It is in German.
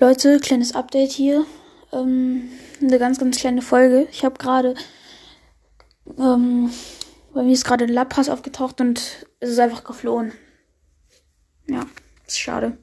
Leute, kleines Update hier. Ähm, eine ganz, ganz kleine Folge. Ich habe gerade. Ähm, bei mir ist gerade ein Lapras aufgetaucht und es ist einfach geflohen. Ja, ist schade.